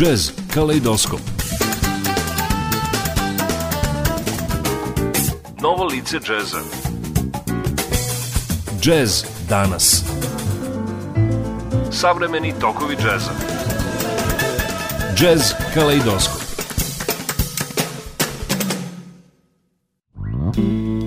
Jazz Kaleidoskop. Novo lice džeza Jazz danas. Savremeni tokovi džeza Jazz Kaleidoskop. in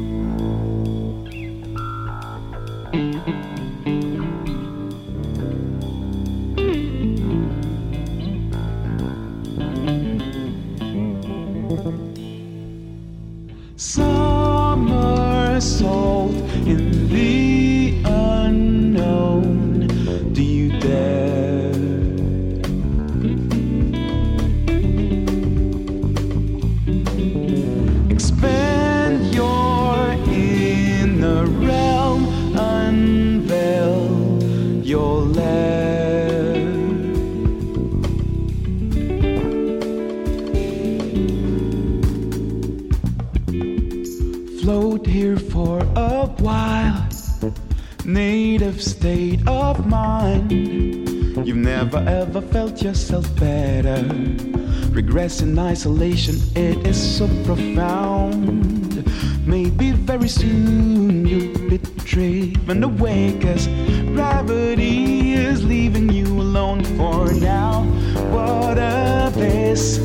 isolation, it is so profound. Maybe very soon you'll be driven away, cause gravity is leaving you alone for now. What a this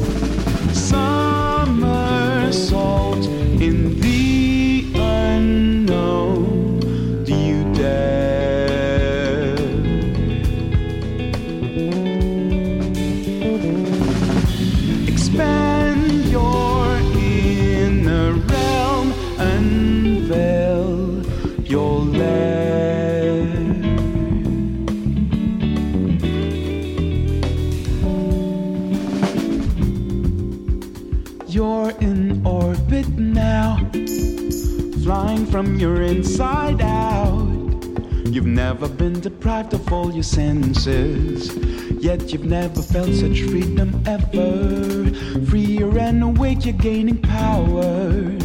deprived of all your senses, yet you've never felt such freedom ever. Freer and awake, you're gaining power.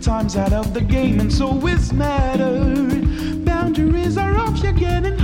Time's out of the game, and so is matter. Boundaries are off, you're getting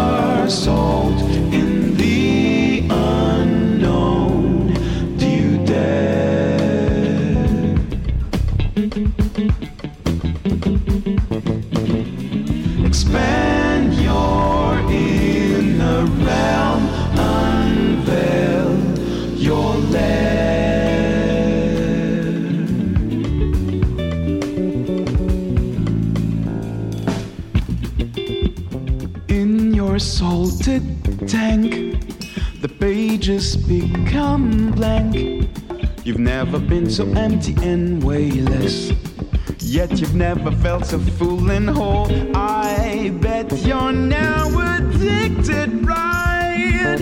Somersault in pages become blank. You've never been so empty and wayless. Yet you've never felt so full and whole. I bet you're now addicted, right?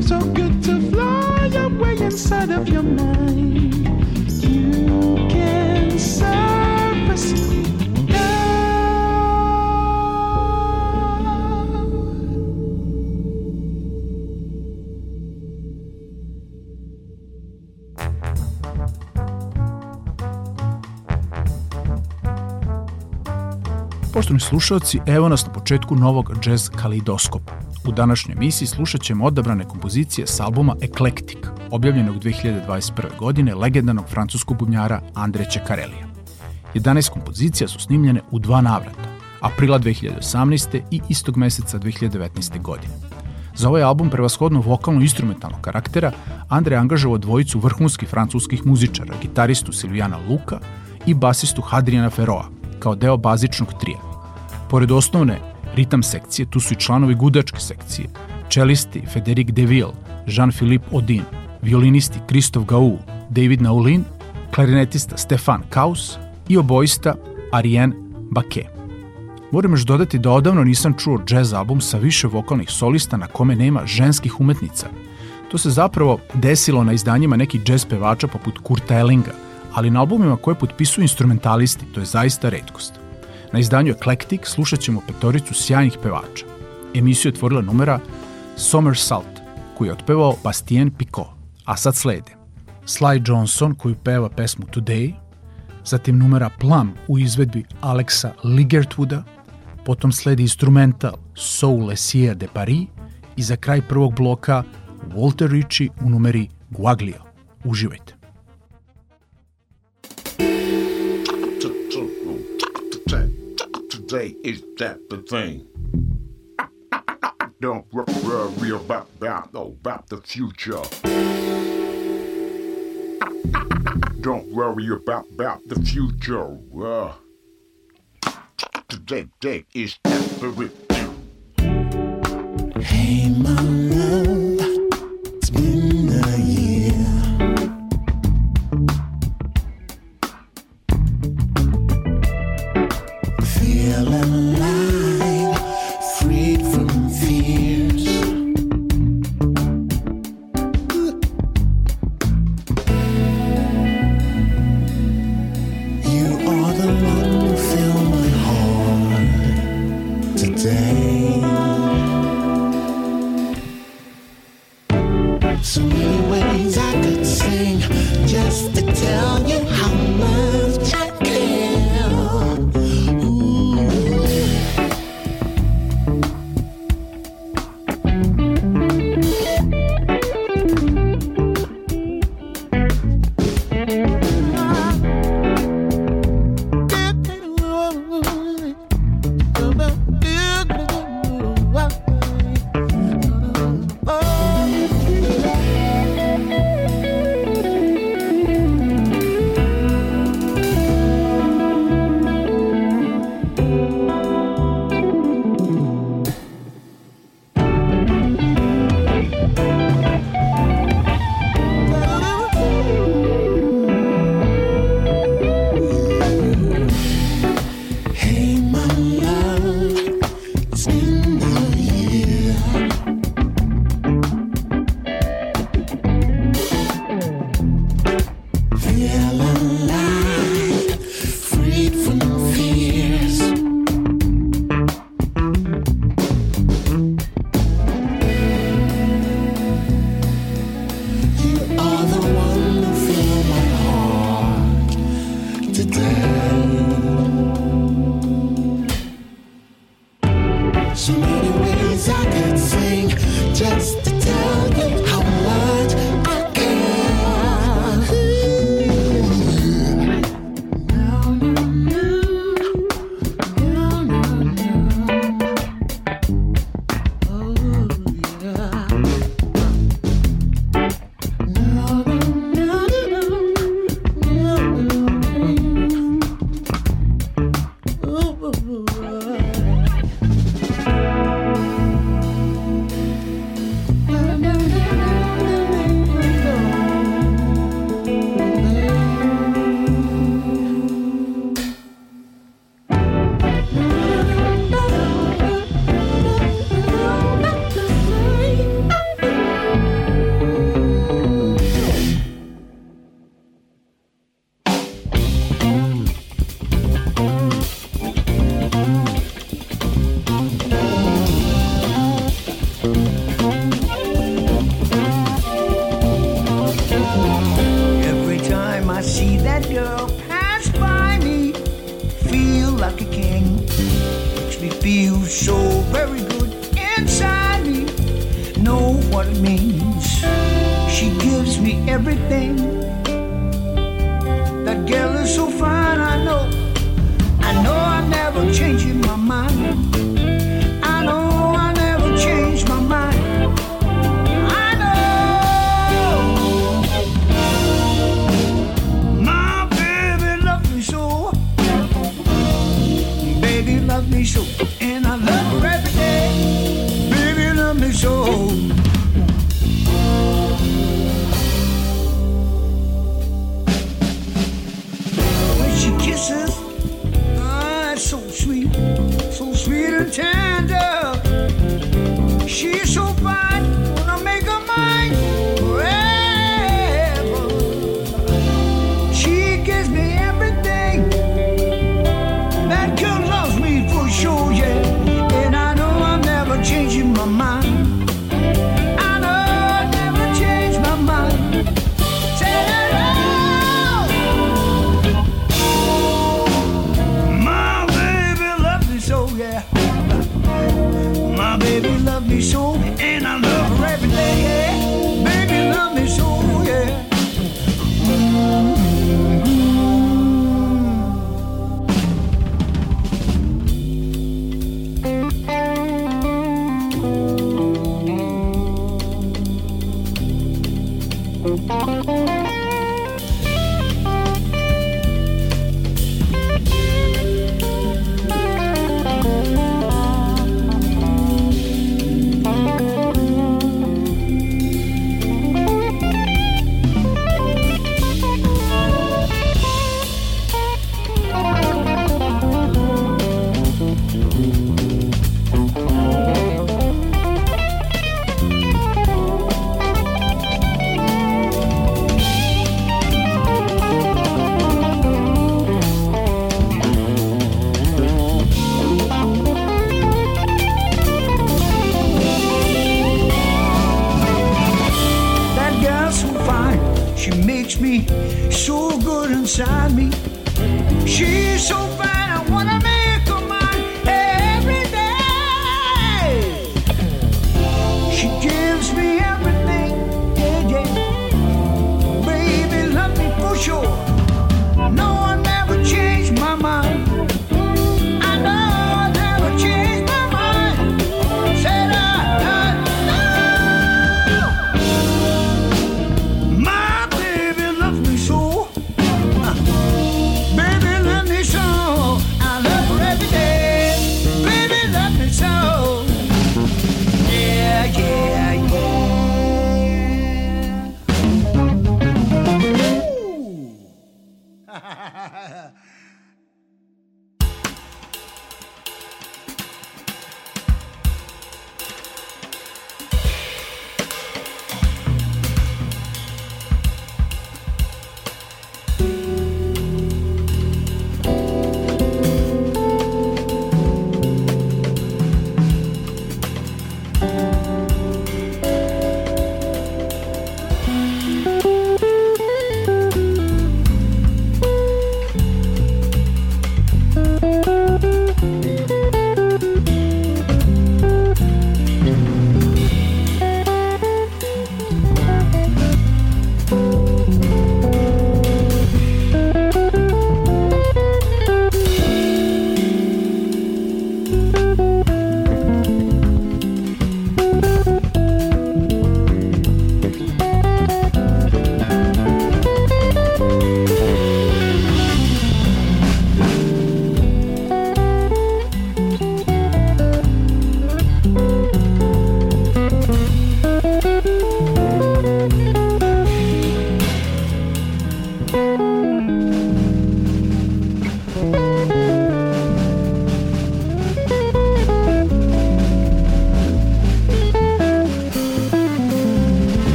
So good to fly away inside of your mind. Poštovni slušalci, evo nas na početku novog jazz kalidoskopa. U današnjoj emisiji slušat ćemo odabrane kompozicije s albuma Eclectic, objavljenog 2021. godine legendarnog francuskog bubnjara Andre Čekarelija. 11 kompozicija su snimljene u dva navrata, aprila 2018. i istog meseca 2019. godine. Za ovaj album prevashodno vokalno-instrumentalnog karaktera Andre je angažovao dvojicu vrhunskih francuskih muzičara, gitaristu Silvijana Luka i basistu Hadriana Ferroa, kao deo bazičnog trija. Pored osnovne ritam sekcije, tu su i članovi gudačke sekcije, čelisti Federic Deville, Jean-Philippe Odin, violinisti Christophe Gaou, David Naulin, klarinetista Stefan Kaus i obojista Ariane Baquet. Moram još dodati da odavno nisam čuo jazz album sa više vokalnih solista na kome nema ženskih umetnica. To se zapravo desilo na izdanjima nekih jazz pevača poput Kurta Ellinga, ali na albumima koje potpisuju instrumentalisti, to je zaista redkost. Na izdanju Eclectic slušat ćemo petoricu sjajnih pevača. Emisiju je otvorila numera Salt, koju je otpevao Bastien Picot, a sad slede Sly Johnson koju peva pesmu Today, zatim numera Plum u izvedbi Alexa Ligertwooda, potom sledi instrumental Soul Lessier de Paris i za kraj prvog bloka Walter Ritchie u numeri Guaglio. Uživajte! Say is that the thing? Don't worry about, about, about the future. Don't worry about, about the future. Uh, today, today is everything. Hey, my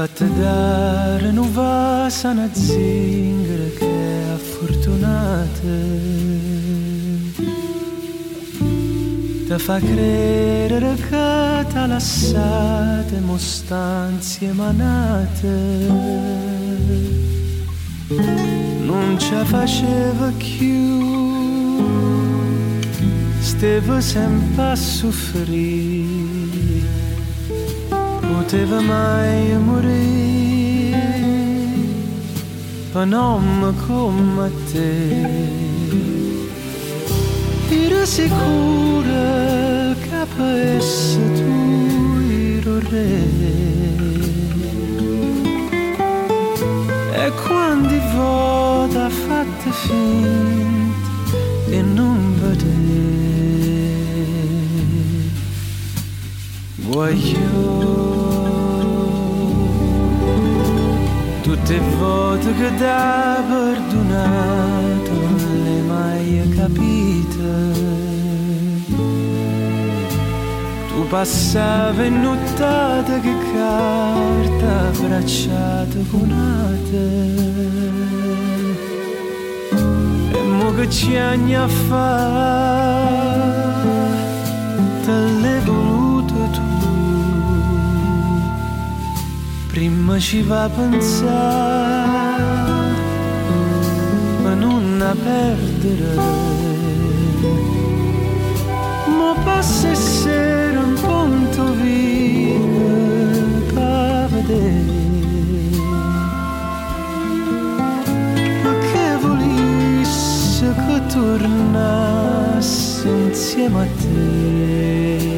fatta dare nuvasa sana zingara che è affortunata ti fa credere che ti lassate lasciato mostanze emanate. Non ci faceva più stava sempre a soffrire poteva mai morire un uomo come te. Sicura che per essere tu il re e quando vota fatte finta e non vede voglio tutte volte che da perdonato non le mai capite tu passavi nottata che carta abbracciata con e mo che ci anni a fa te l'hai prima ci va a pensare ma non a perdere. Ma passa essere un punto vivo per vedere. Ma che volesse che tornasse insieme a te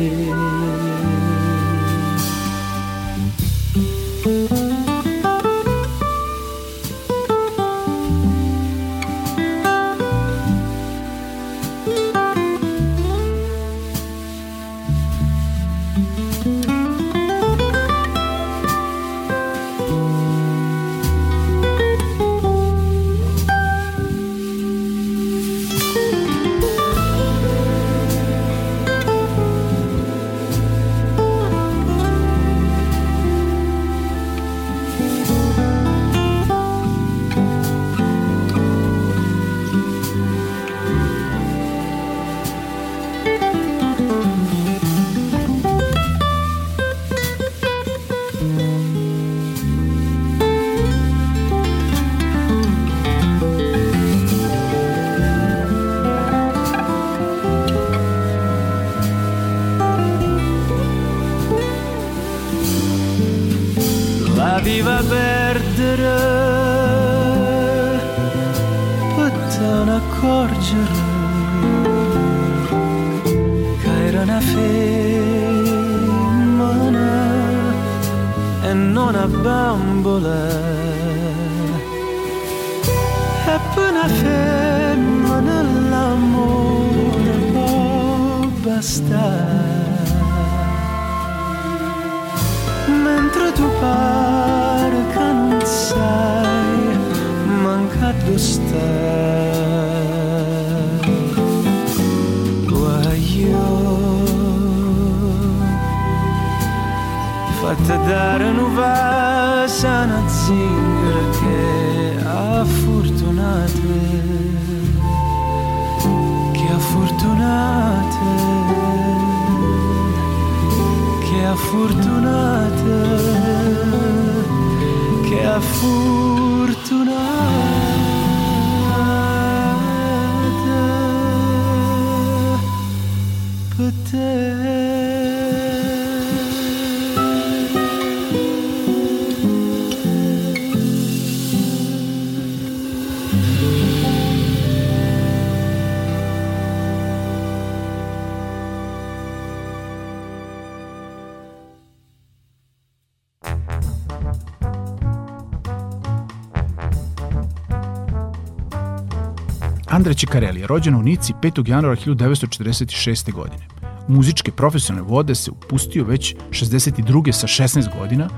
Andre Ciccarelli je rođen u Nici 5. januara 1946. godine. Muzičke profesionalne vode se upustio već 62. sa 16 godina,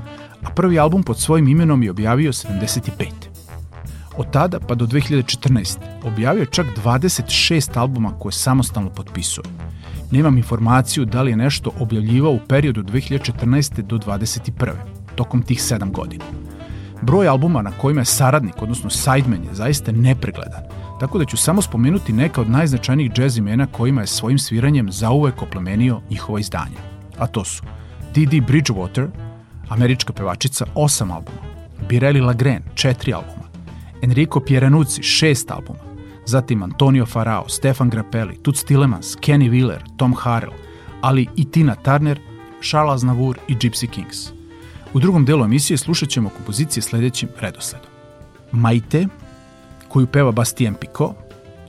a prvi album pod svojim imenom je objavio 75. Od tada pa do 2014. objavio čak 26 albuma koje samostalno potpisuje. Nemam informaciju da li je nešto objavljivao u periodu od 2014. do 2021. tokom tih 7 godina. Broj albuma na kojima je saradnik, odnosno sideman je zaista nepregledan, tako da ću samo spomenuti neka od najznačajnijih jazz imena kojima je svojim sviranjem zauvek oplemenio njihova izdanja. A to su Didi Bridgewater, američka pevačica, 8 albuma, Birelli Lagren, 4 albuma, Enrico Pieranuzzi, 6 albuma, zatim Antonio Farao, Stefan Grappelli, Toots Tillemans, Kenny Wheeler, Tom Harrell, ali i Tina Turner, Charles Navour i Gypsy Kings. U drugom delu emisije slušat ćemo kompozicije sledećim redosledom. Maite, koju peva Bastien Picot,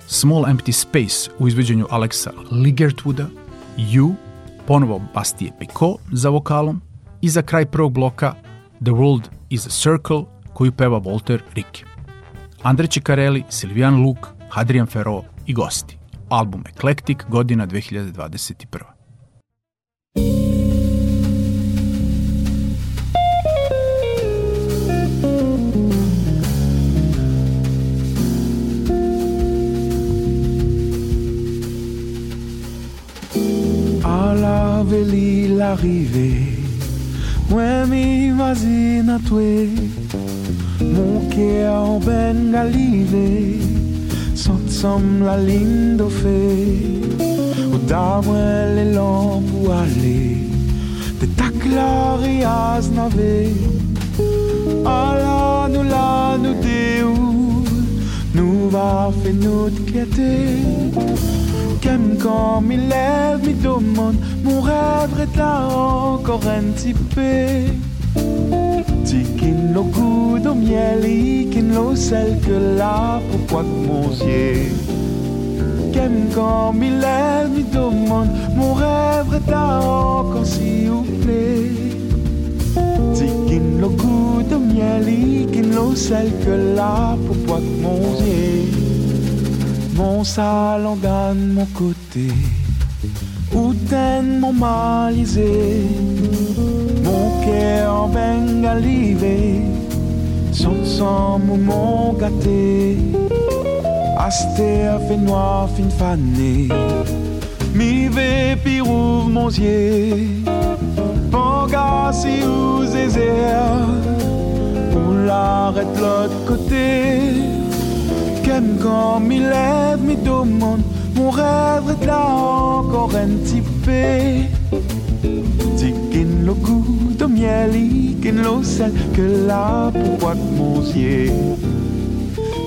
Small Empty Space u izveđenju Alexa Ligertwooda, You, ponovo Bastije Picot za vokalom i za kraj prvog bloka The World is a Circle koju peva Walter Ricke. Andre Ciccarelli, Silvian Luke, Hadrian Ferro i gosti. Album Eclectic, godina 2021. veli l'arrivée. Mwen m'imagine a toi Mon cœur en ben galive. Sot som la ligne do Ou da mwen l'élan pou ale. De ta glorias nave Ala nou la nou de ou. Nou va fe nou de kete Qu'aime quand m'y lève, m'y demande Mon rêve est là encore un petit peu. Tikin lo goût miel Ikin lo sel que là Pourquoi que mon yeux Qu'aime quand m'y lève, m'y demande Mon rêve est là encore s'il vous plaît. Tikin lo goût miel Ikin lo sel que là Pourquoi que mon yeux mon salon gagne mon côté, où t'aimes mon malisé, mon cœur en bengalivé, son sang mon gâté, astère fait noir fin fané, mi ve pi rouvre mon yeux, panga si ou zézère, ou l'arrête l'autre côté qu'aime quand m'y lève, m'y demande Mon rêve est là encore un petit peu. Tikin le goût de miel, ikin le sel Que là, pourquoi que mon yeux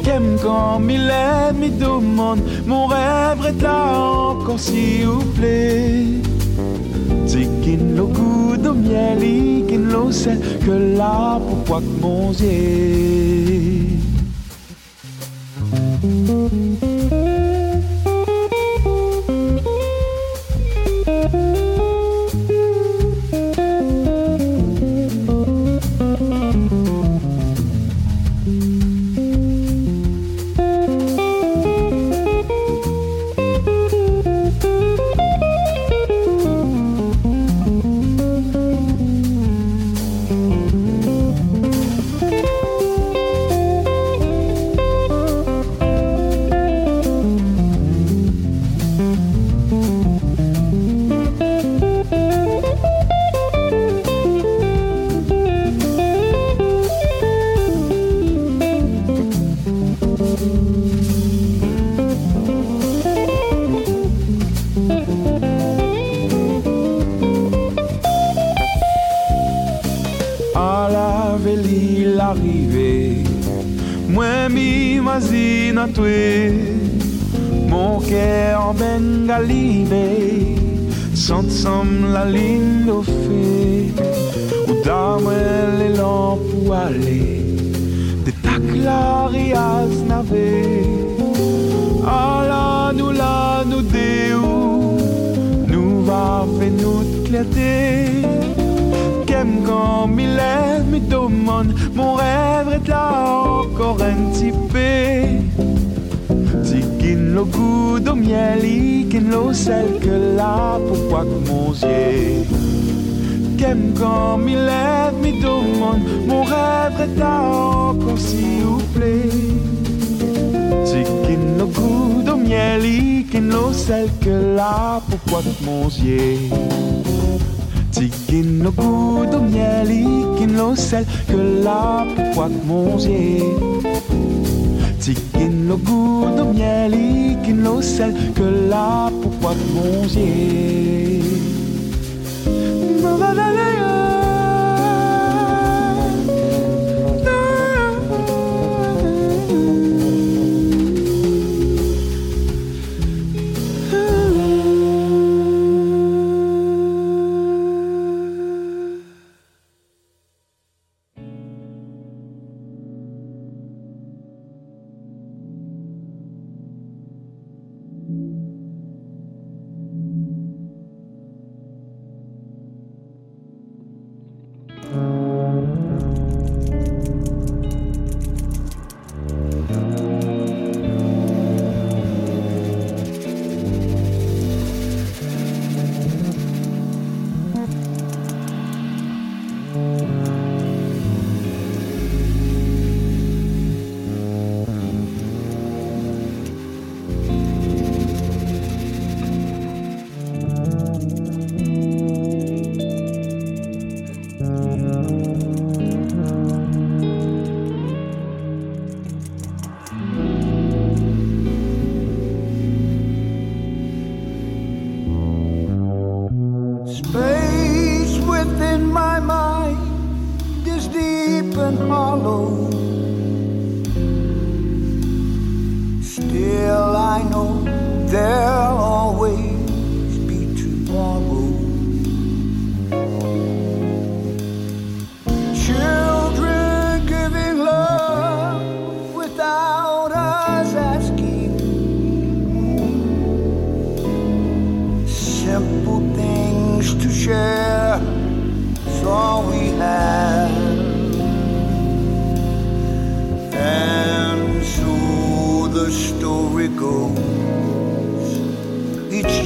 Qu'aime quand m'y lève, m'y demande Mon rêve est là encore s'il vous plaît. Tikin le goût de miel, ikin le sel Que là, pourquoi que mon yeux à pot monsier Ti gin no gudo mieli gin lo sel ke la pot monsier Ti gin no gudo mieli gin lo sel ke la pot monsier mon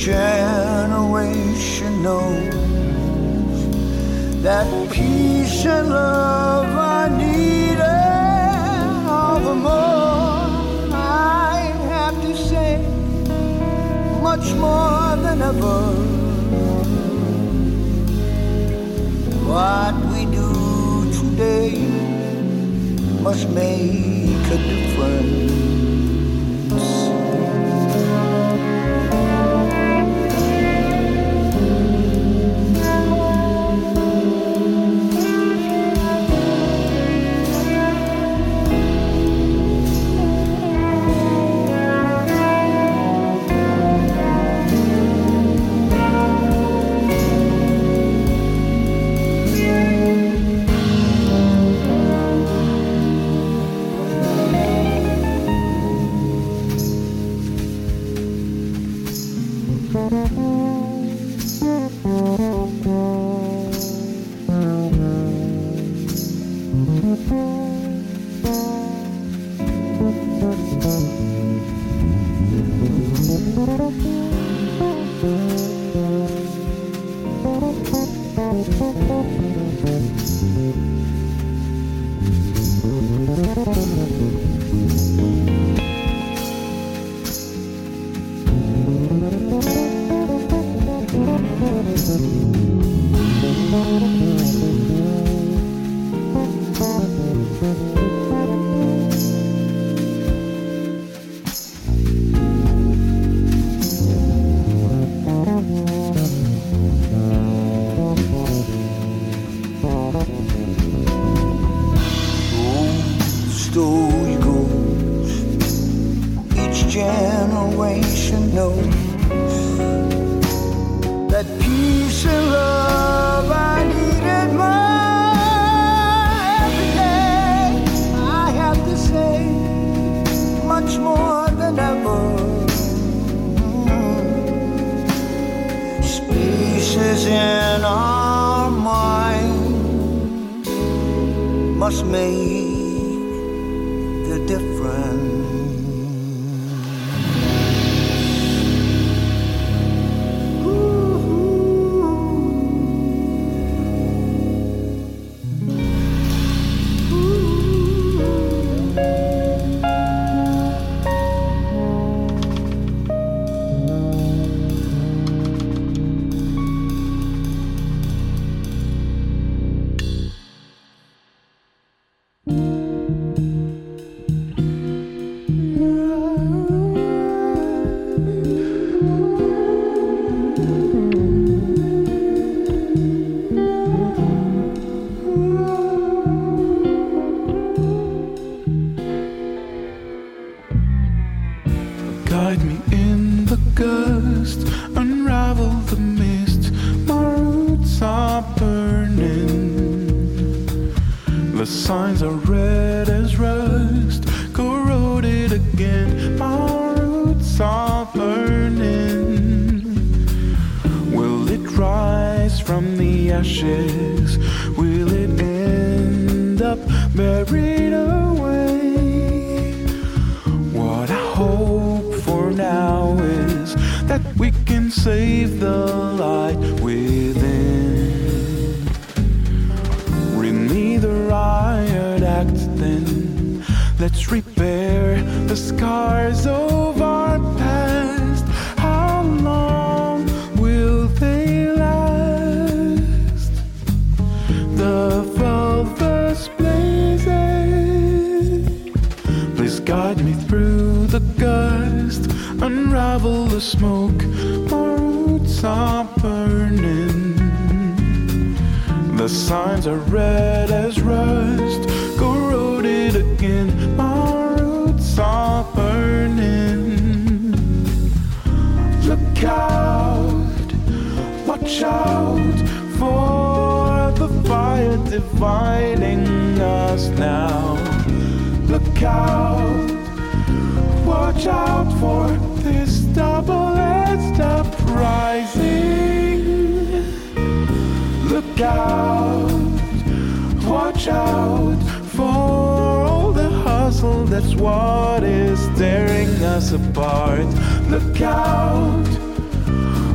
generation knows that peace and love are needed all the more. I have to say, much more than ever. What we do today must make a difference. Must make the difference. Act. Let's repair the scars of our past. How long will they last? The velvet's blazing. Please guide me through the gust, unravel the smoke. My roots are burning. The signs are red as rust, corroded again. My roots are burning. Look out, watch out for the fire dividing us now. Look out, watch out for this double-edged uprising. Look out, watch out for all the hustle. That's what is tearing us apart. Look out,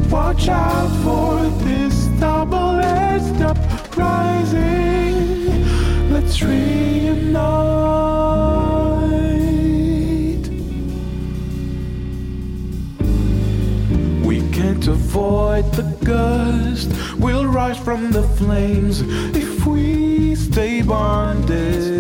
watch out for this double-edged uprising. Let's reunite. We can't avoid the gust. We'll rise from the flames if we stay bonded.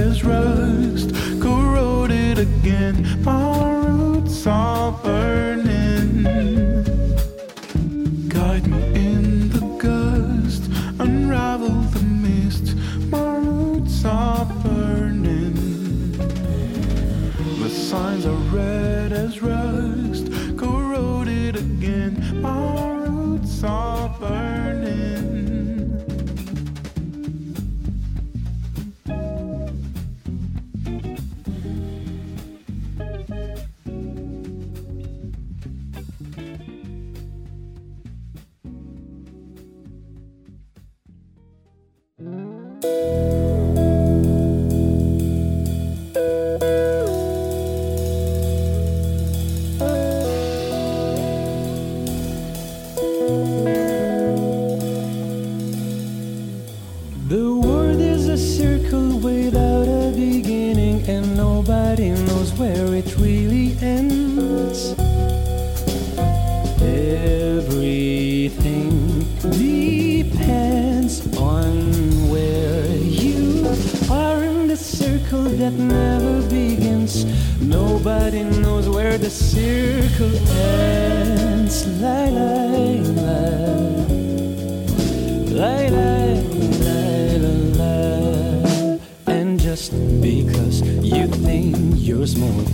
Red as it really ends. Everything depends on where you are in the circle that never begins. Nobody knows where the circle ends. La la la. La la la la. And just because you think you're small,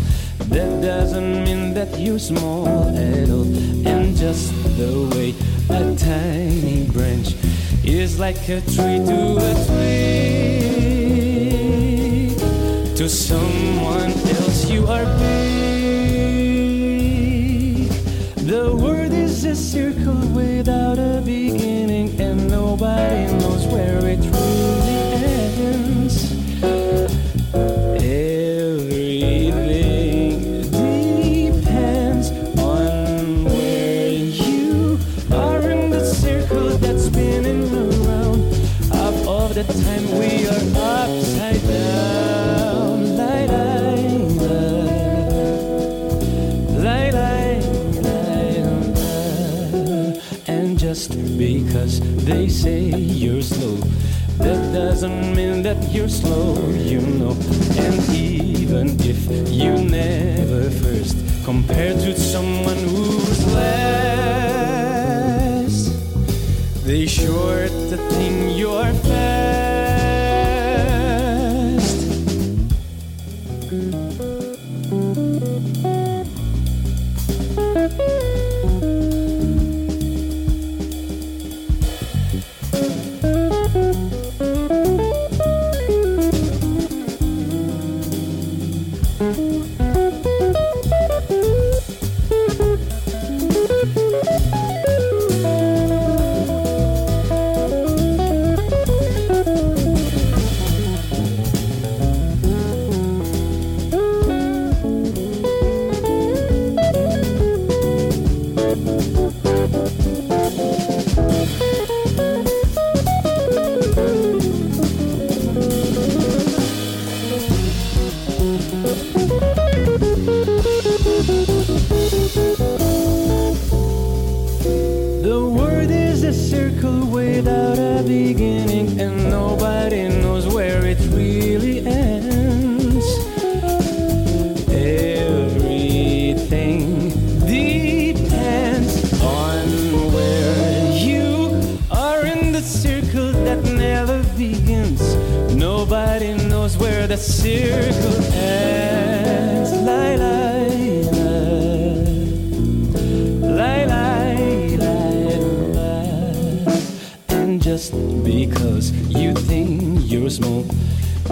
that doesn't mean that you're small at all. And just the way a tiny branch is like a tree to a tree. To someone else, you are big. The world is a circle without a beginning, and nobody knows where it they say you're slow, that doesn't mean that you're slow, you know. And even if you never first compared to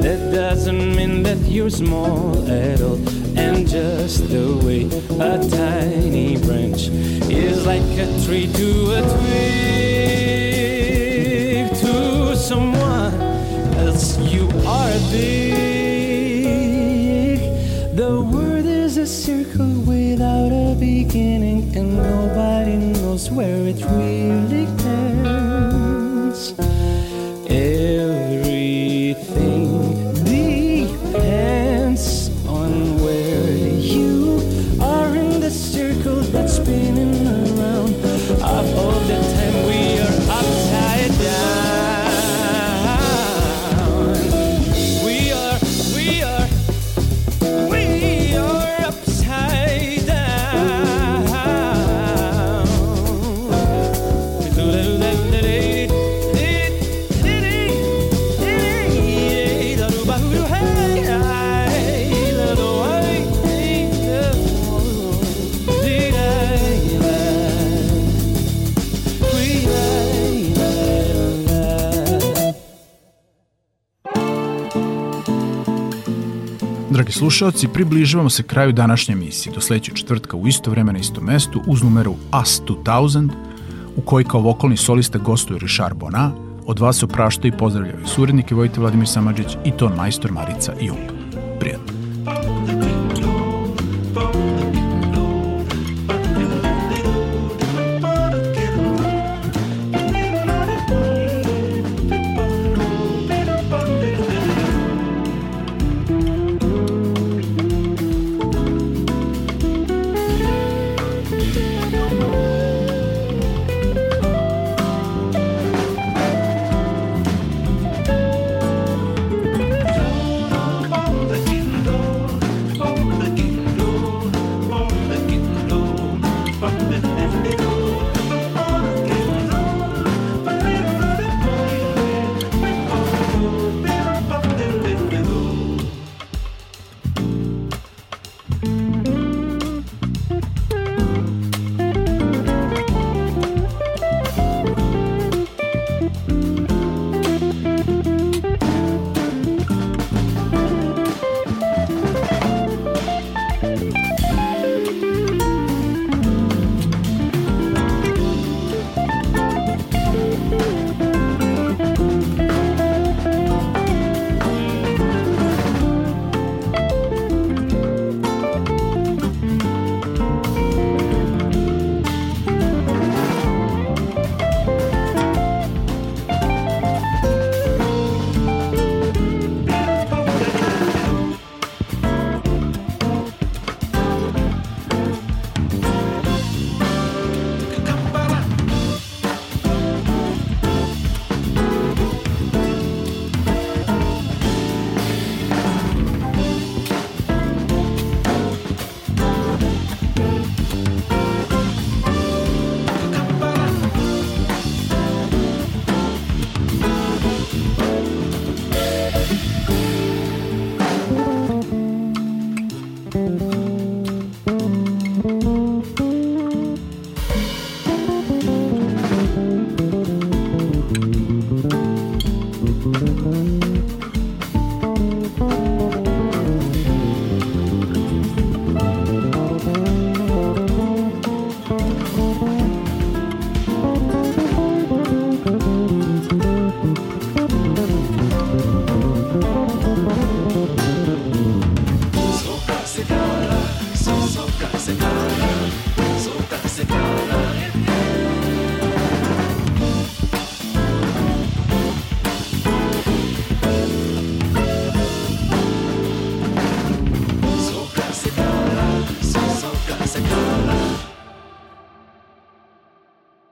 that doesn't mean that you're small at all. And just the way a tiny branch is like a tree to a twig slušalci, približavamo se kraju današnje emisije. Do sledećeg četvrtka u isto vreme na istom mestu uz numeru Us 2000 u kojoj kao vokalni solista gostuje Richard Bona, od vas se opraštaju i pozdravljaju surednike Vojte Vladimir Samadžić i ton majstor Marica Jump. Prijatno.